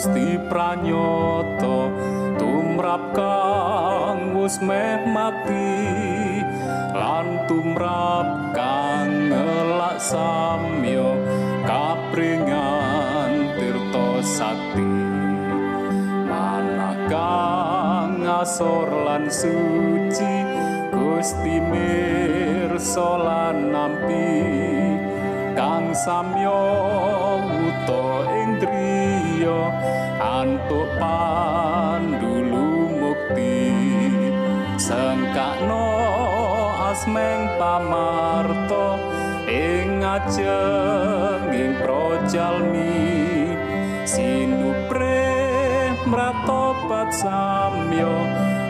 Gusti pranyata tumrap kang wis meh mati lan tumrap kang ngelak samyo kapringan tirta sakti. Manah kang asor lan suci Gusti mirsa lan nampi kang samyo wuto ing driya antuk pandulu mukti. Sengkakno asmeng pamarto ing ajenging projalmi. Sinupre mratobat samyo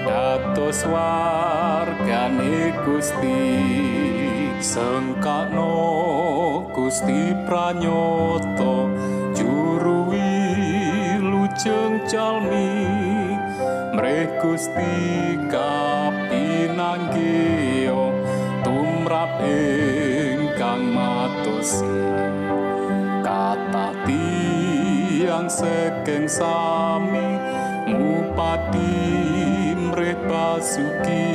dados wargane Gusti. Sengkakno Gusti pranyata juru wilujeng jalmi mreh Gusti kapinanggih tumrap ingkang matosi kata tiang saking sami ngupati mreh basuki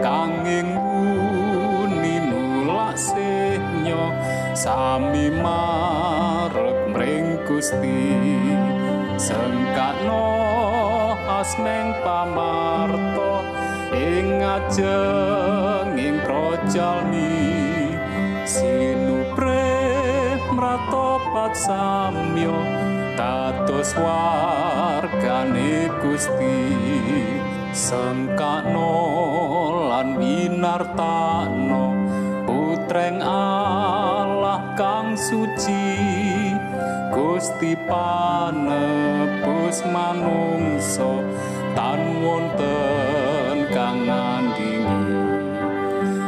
kanging sami marep mring Gusti sengkakno asmeng pamarto ing ajeng ing projalmi sinupre mratobat samyo tatus wargane Gusti. Sengkakno lan winartano putreng Allah kang suci Gusti panebus manungsa tan wonten kang ngandingi.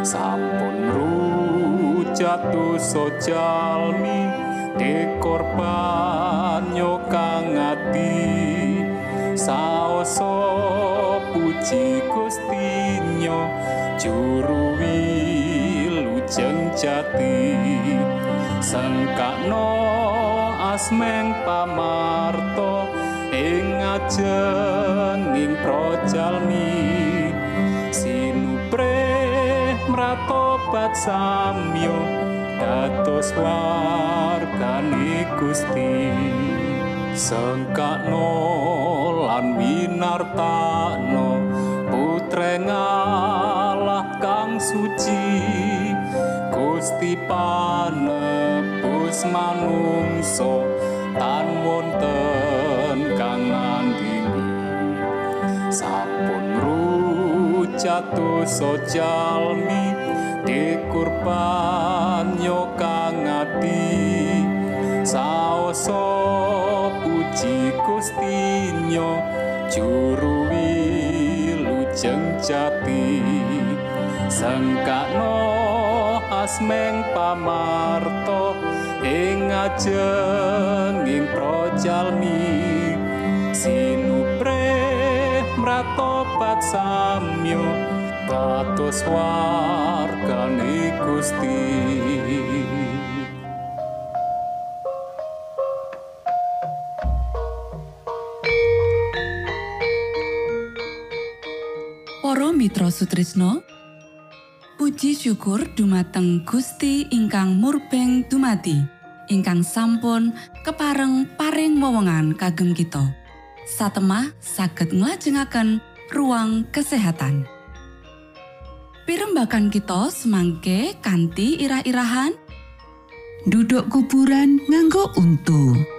Sampun rujatu sojalmi dekorban yo kang ati. Saoso puji gustinyo juru wilujeng jati. Sengkakno asmeng pamarto ing ajenging projalmi sinupre mratobat samyo dados wargane Gusti. Sengkakno lan winartano putreng Allah kang suci Gusti panebus manungso tan wonten kang ngandini sampun rujatus sojalmi dikurban yo kang ati saoso puji Gustinyo juru wilujeng jati. Sengkakno asmeng pamarto ing ajenging projalmi sinupre mratobat samyo dados wargane Gusti. Para Mitra Sutrisno Puji syukur dumateng Gusti ingkang murbeng dumati ingkang sampun kepareng paring wewenngan kagem kita. Satemah saged nglajengaken ruang kesehatan. Pirembakan kita semangke kanthi irah-irahan. Duduk kuburan nganggo untu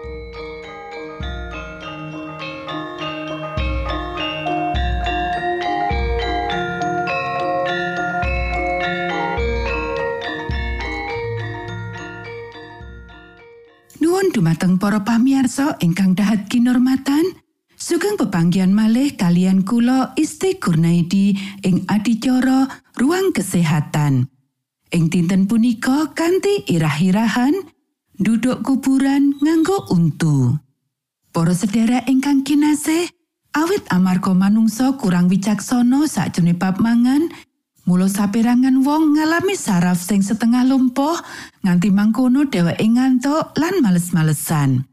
dumateng para pamiarsa ingkang dahat kinormatan sugeng pepanggian malih kalian kula Isti Kurnaidi ing adicara ruang kesehatan. Ing dinten punika kanthi irah-irahan duduk kuburan nganggo untu. Para sedherek ingkang kinasih awit amarga manungsa kurang wicaksana sakjroning bab mangan Mula saperangan wong ngalami saraf sing setengah lumpuh nganti mangkono dheweke ngantuk lan males-malesan.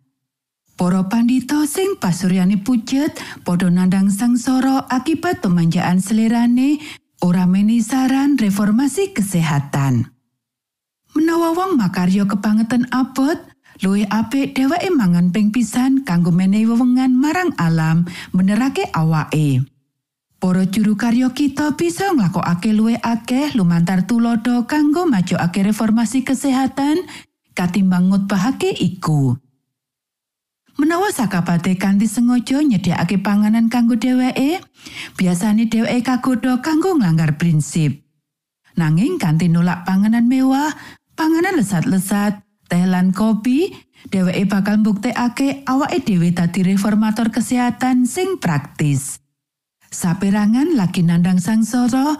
Para pandhita sing pasuryane pucet padha nandang sangsara akibat pemanjaan selerane ora meni saran reformasi kesehatan. Menawa wong makarya kebangetan abot, luwih apik dheweke mangan ping pisan kanggo menehi wewengan marang alam benerake awake. Para juru karya kita bisa nglakokake luwih akeh lumantar tulodo kanggo majuake reformasi kesehatan katimbang ngutbahake iku. Menawa sakabate kanthi sengaja nyediakake panganan kanggo dheweke, biasane dheweke kagodha kanggo nglanggar prinsip. Nanging kanthi nolak panganan mewah, panganan lesat-lesat, teh lan kopi, dheweke bakal mbuktekake awake dhewe dadi reformator kesehatan sing praktis. Saperangan lagi nandang sangsara,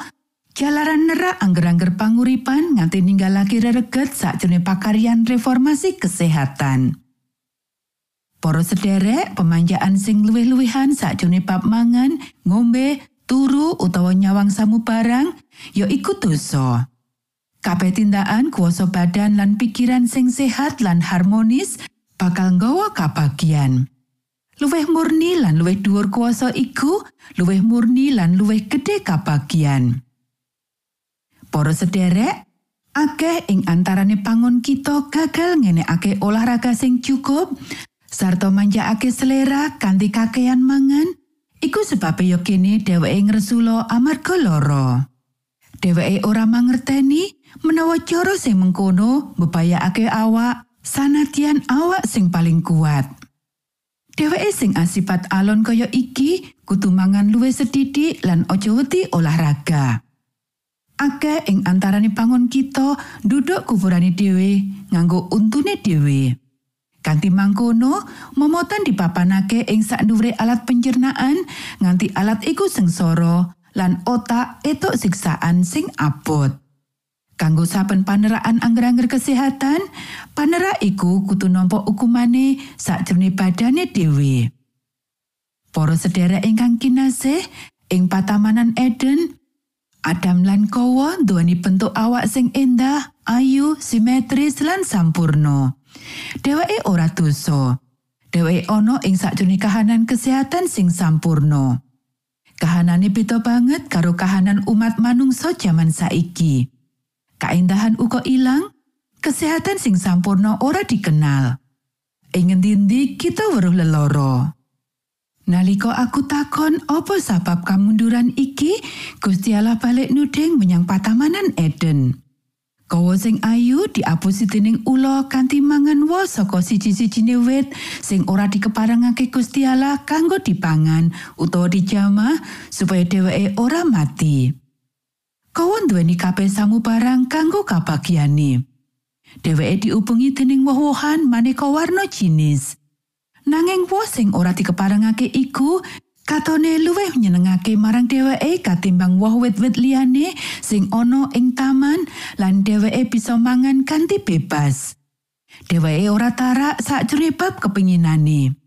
jalaran nerak angger-angger panguripan nganti ninggalake rereget sakjroning pakaryan reformasi kesehatan. Para sederek, pemanjaan sing luwih-luwihan sakjroning bab mangan, ngombe, turu utawa nyawang samu barang, ya iku dosa. Kabeh tindakan kuasa badan lan pikiran sing sehat lan harmonis bakal nggawa kabagian. Luwih murni lan luwih dhuwur kuasa iku, luwih murni lan luwih gedhe kabagian. Para sederek, akeh ing antarane pangon kita gagal ngenekake olahraga sing cukup sarta manjakake selera kanthi kakean mangan, iku sebab yo kene dheweke ngresula amarga lara. Dheweke ora mangerteni menawa cara sing mengkono mbebayakake awak sanadyan awak sing paling kuat. Dheweke sing asipat alon kaya iki kudu mangan luwih sedidik lan aja wedi olahraga. Akeh ing antarane pangon kita duduk kuburane dhewe nganggo untune dhewe. Kanti mangkono, momotan dipapanake ing sakdhuwure alat pencernaan nganti alat iku sengsara lan otak etuk siksaan sing abot. Kanggo saben paneraan angger-angger kesehatan, panerak iku kudu nampa hukumane sakjroning badane dhewe. Para sedherek ingkang kinasih, ing patamanan Eden, Adam lan Kowa nduweni bentuk awak sing endah, ayu, simetris lan sampurno. Dheweke ora dosa. Dheweke ana ing sakjroning kahanan kesehatan sing sampurno. Kahanane beda banget karo kahanan umat manungsa jaman saiki. Kaendahan uga ilang, kesehatan sing sampurno ora dikenal. Ing ngendi kita weruh leloro. Naliko aku takon apa sebab kamunduran iki, Gusti Allah balik nuding menyang patamanan Eden. Kowo sing ayu diapusi dening ula kanthi mangan wo saka siji-sijine wit sing ora dikeparengake Gusti Allah kanggo dipangan utawa dijamah supaya dheweke ora mati. Kowo duweni kabeh samubarang kanggo kabagiane. Dheweke diubengi dening woh-wohan maneka warna jinis. Nanging woh sing ora dikeparengake iku katone luwih nyenengake marang dheweke katimbang woh wit-wit liyane sing ana ing taman lan dheweke bisa mangan kanthi bebas. Dheweke ora tarak sakjroning bab kepinginane.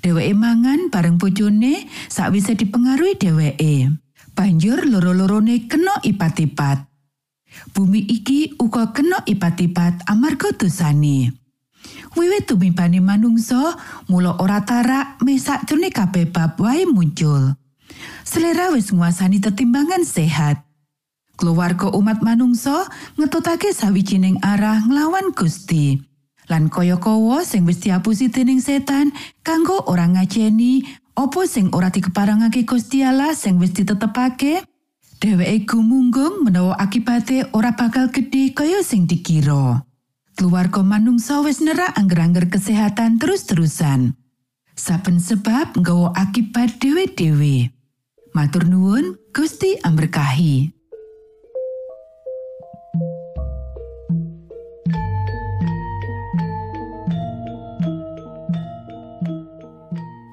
Dheweke mangan bareng bojone sakwise dipengaruhi dheweke. Banjur loro-lorone kena ipat-ipat. Bumi iki uga kena ipat-ipat amarga dosane. Wiwit tumimpane manungsa, mula ora tarak mesak jroning kabeh bab wae muncul. Selera wis nguasani tetimbangan sehat. Keluarga umat manungsa ngetutake sawijining arah nglawan Gusti. Lan kaya kawa sing wis diapusi dening setan kanggo ora ngajeni apa sing ora dikeparengake Gusti Allah sing wis ditetepake, dheweke gumunggung menawa akibate ora bakal gedhe kaya sing dikira. Keluarga manungsa wis nerak angger-angger kesehatan terus-terusan. Saben sebab nggawa akibat dhewe-dhewe. Matur nuwun, Gusti amberkahi.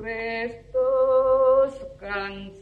stiku Yesus Kristus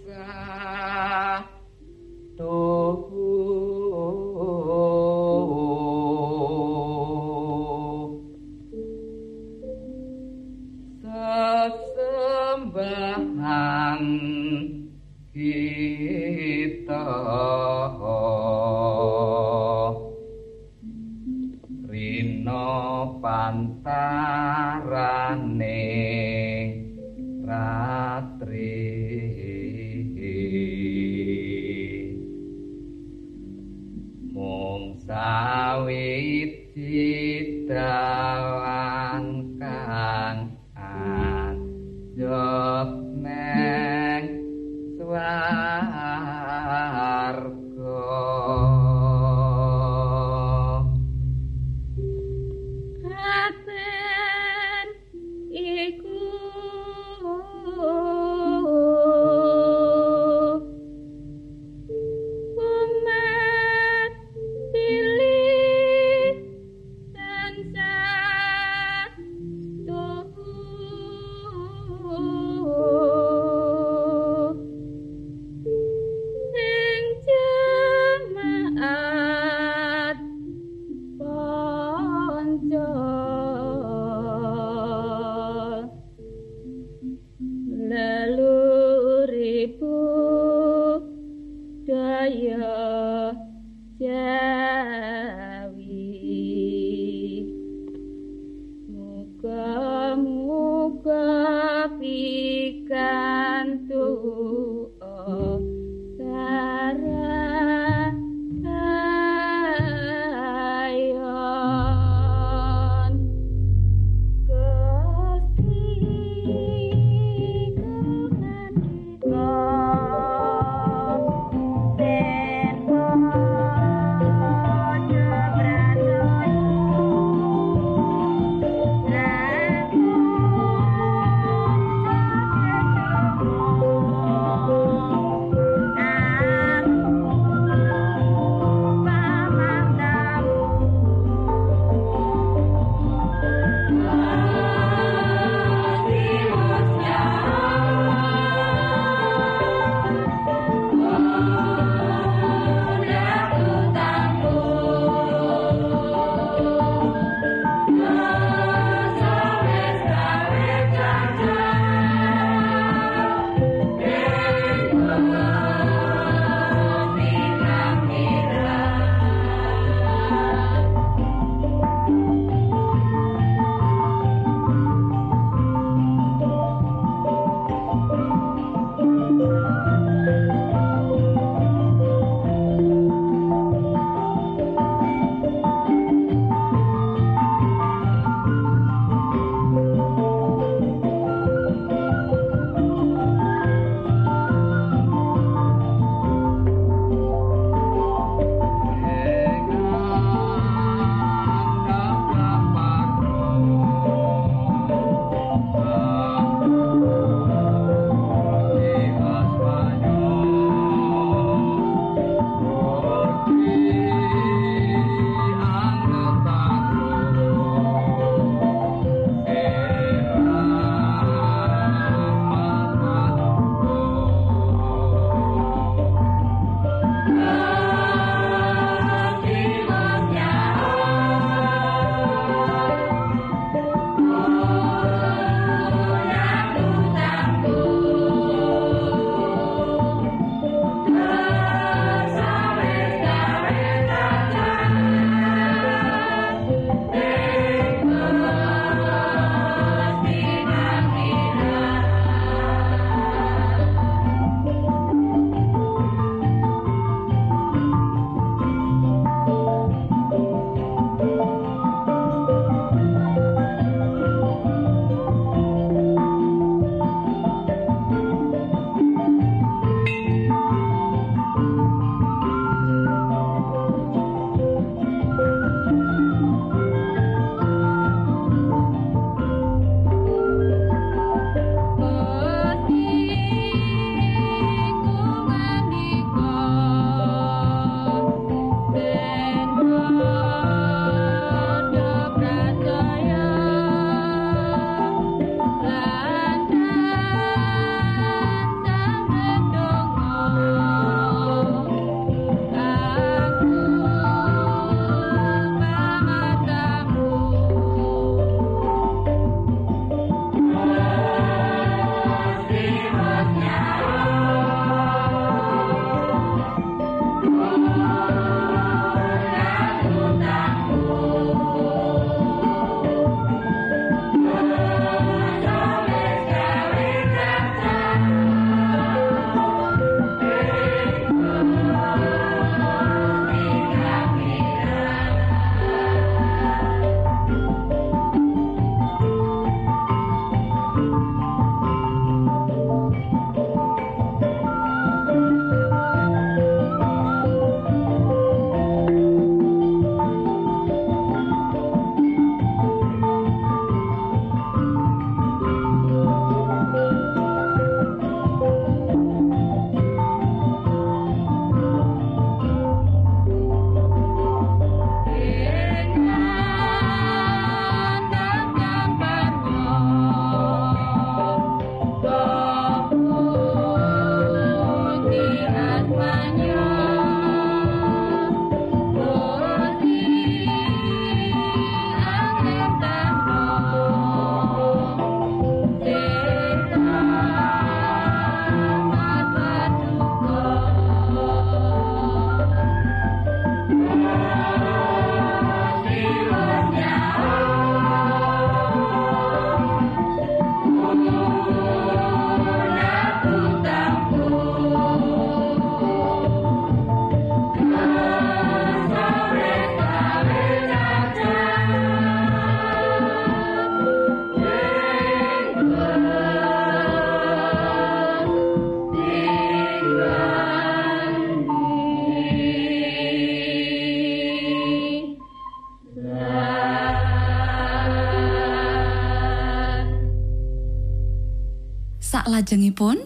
Salajengipun,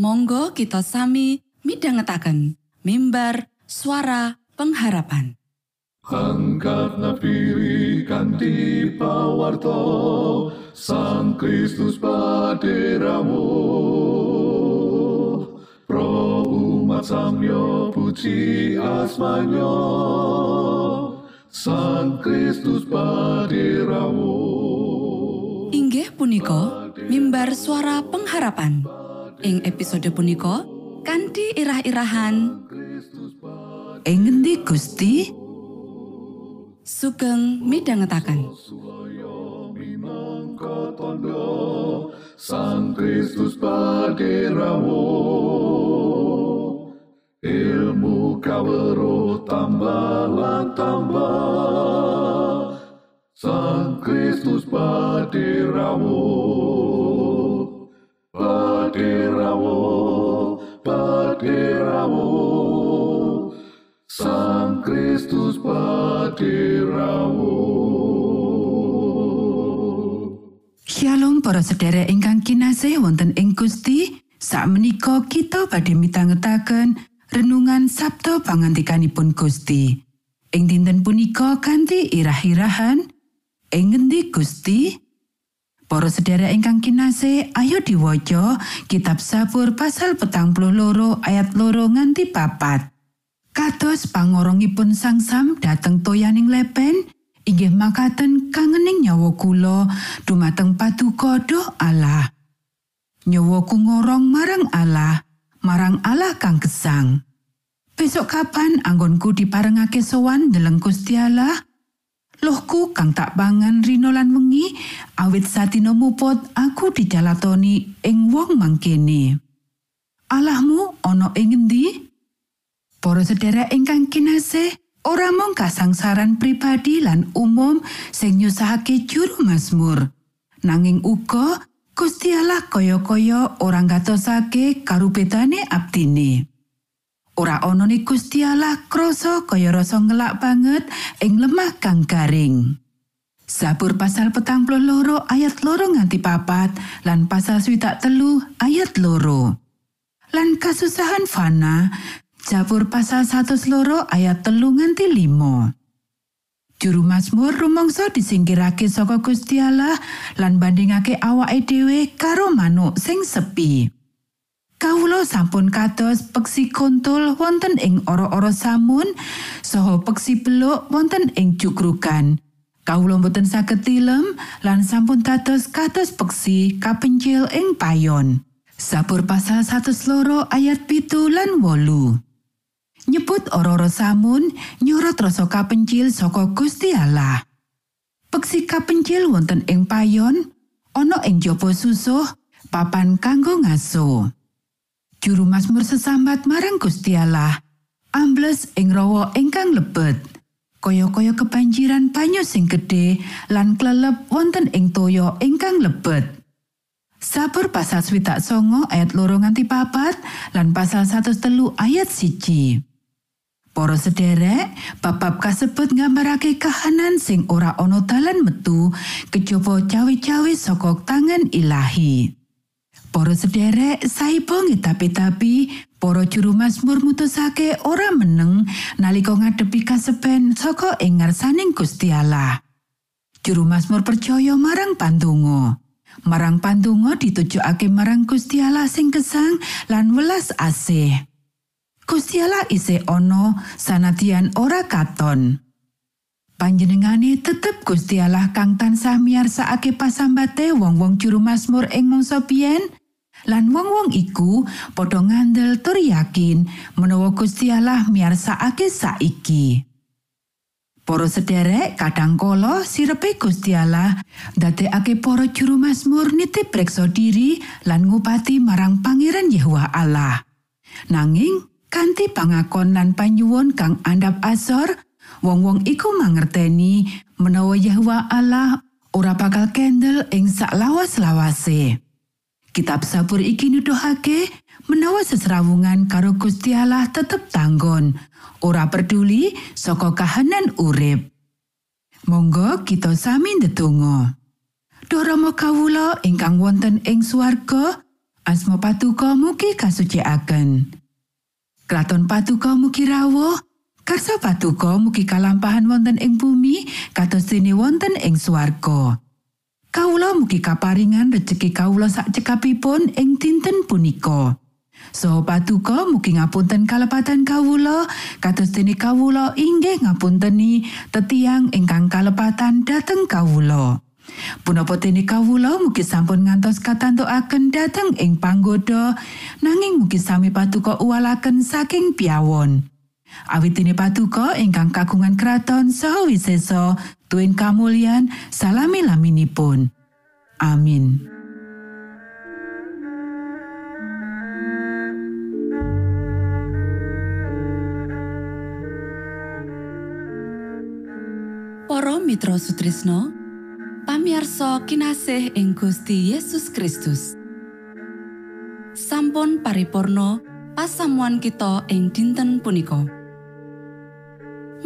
monggo kita sami midhangetaken mimbar suara pengharapan. Angkat napiri kanthi pawarto Sang Kristus paderamu. Pro umat samyo puji asmanyo Sang Kristus paderamu. Inggih punika mimbar suara pengharapan. Ing episode punika kanthi irah-irahan Ing ngendi Gusti? sugeng tondo Sang Kristus paderamu ilmu kawero tambah tambah Sang Kristus paderamu paderamu paderamu Sang Kristus paderamu Shalom para sedherek ingkang kinasih wonten ing Gusti. Sakmenika kita badhe mitangetaken renungan Sabto pangantikanipun Gusti. Ing dinten punika kanthi irah-irahan ing ngendi Gusti? Para sedherek ingkang kinasih, ayo diwaca kitab Sabur pasal petang loro ayat loro nganti papat. Kados pangorongipun sangsam dateng toyaning lepen, inggih makaten kangening nyawa kula dumateng paduka doh Allah. Nyawaku ngorong marang Allah, marang Allah kang gesang. Besok kapan anggonku diparengake sowan ndeleng Gusti Allah? Lohku kang tak pangan rino lan wengi, awit satino muput aku dijalatoni ing wong mangkene. Allahmu ana ing endi? Para sedherek ingkang kinasih, ora mung kasangsaran pribadi lan umum sing nyusahake juru Mazmur. Nanging uga Gusti Allah kaya-kaya ora ngatosake karubetane abdine. Ora ana ni Gusti Allah krasa kaya rasa ngelak banget ing lemah kang garing. Sabur pasal petang loro ayat loro nganti papat lan pasal swidak telu ayat loro. Lan kasusahan fana Jabur pasal 100 loro ayat telu nganti limo. Juru Mazmur rumangsa disingkirake saka Gusti Allah lan bandingake awake dhewe karo manuk sing sepi. Kawula sampun kados peksi kontul wonten ing ora-ora samun saha peksi beluk wonten ing jugrugan. Kawula boten saged tilem lan sampun dados kados peksi kapencil ing payon. Sabur pasal 100 loro ayat pitu lan wolu. nyebut ora-ora samun nyorot rasa kapencil saka Gusti Allah. Peksi kapencil wonten ing payon, ana ing jaba susuh, papan kanggo ngaso. Juru Mazmur sesambat marang Gusti Allah, ambles ing rawa ingkang lebet. Kaya-kaya kebanjiran banyu sing gedhe lan klelep wonten ing toya ingkang lebet. Sabur pasal swidak songo ayat loro nganti papat lan pasal satu telu ayat siji. Para sederek, bab-bab kasebut nggambarake kahanan sing ora ana dalan metu kejaba cawe-cawe saka tangan ilahi. Para sederek, saibo ngitapi-tapi, para juru Mazmur mutusake ora meneng nalika ngadepi kaseben saka ing ngarsaning Gusti Allah. Juru Mazmur percaya marang pandonga. Marang pandonga ditujokake marang Gusti Allah sing gesang lan welas asih. Gusti Allah isih ana sanadyan ora katon. Panjenengane tetep Gusti Allah kang tansah miyarsakake pasambate wong-wong juru Mazmur ing mangsa biyen lan wong-wong iku padha ngandel tur yakin menawa Gusti Allah miyarsakake saiki. Para sederek kadangkala sirepe Gusti Allah ndadekake para juru Mazmur nitip preksa diri lan ngupati marang Pangeran Yehuwa Allah. Nanging kanthi pangakon lan panyuwun kang andhap asor, wong-wong iku mangerteni menawa Yehuwa Allah ora bakal kendel ing sak lawas-lawase. Kitab Sabur iki nuduhake menawa sesrawungan karo Gusti Allah tetep tanggon, ora peduli saka kahanan urip. Monggo kita sami ndedonga. Duh Rama kawula ingkang wonten ing swarga, Asma patuko mugi kasucikaken. Kraton patuko mugi rawuh, karsa patuko mugi kalampahan wonten ing bumi kados dene wonten ing swarga. Kawula mugi kaparingan rejeki kawula sak cekapipun ing dinten punika. Saha patuko mugi ngapunten kalepatan kawula kados dene kawula inggih ngapunteni tetiang ingkang kalepatan dhateng kawula. Punapa dene kawula mugi sampun ngantos katantukaken dhateng ing panggoda nanging mugi sami patuko uwalaken saking piawon. Awit dene patuko ingkang kagungan kraton saha wisesa tuwin kamulyan salami laminipun. Amin. Para Mitra Sutrisno pamiarsa kinasih ing Gusti Yesus Kristus sampun paripurno pasamuan kita ing dinten punika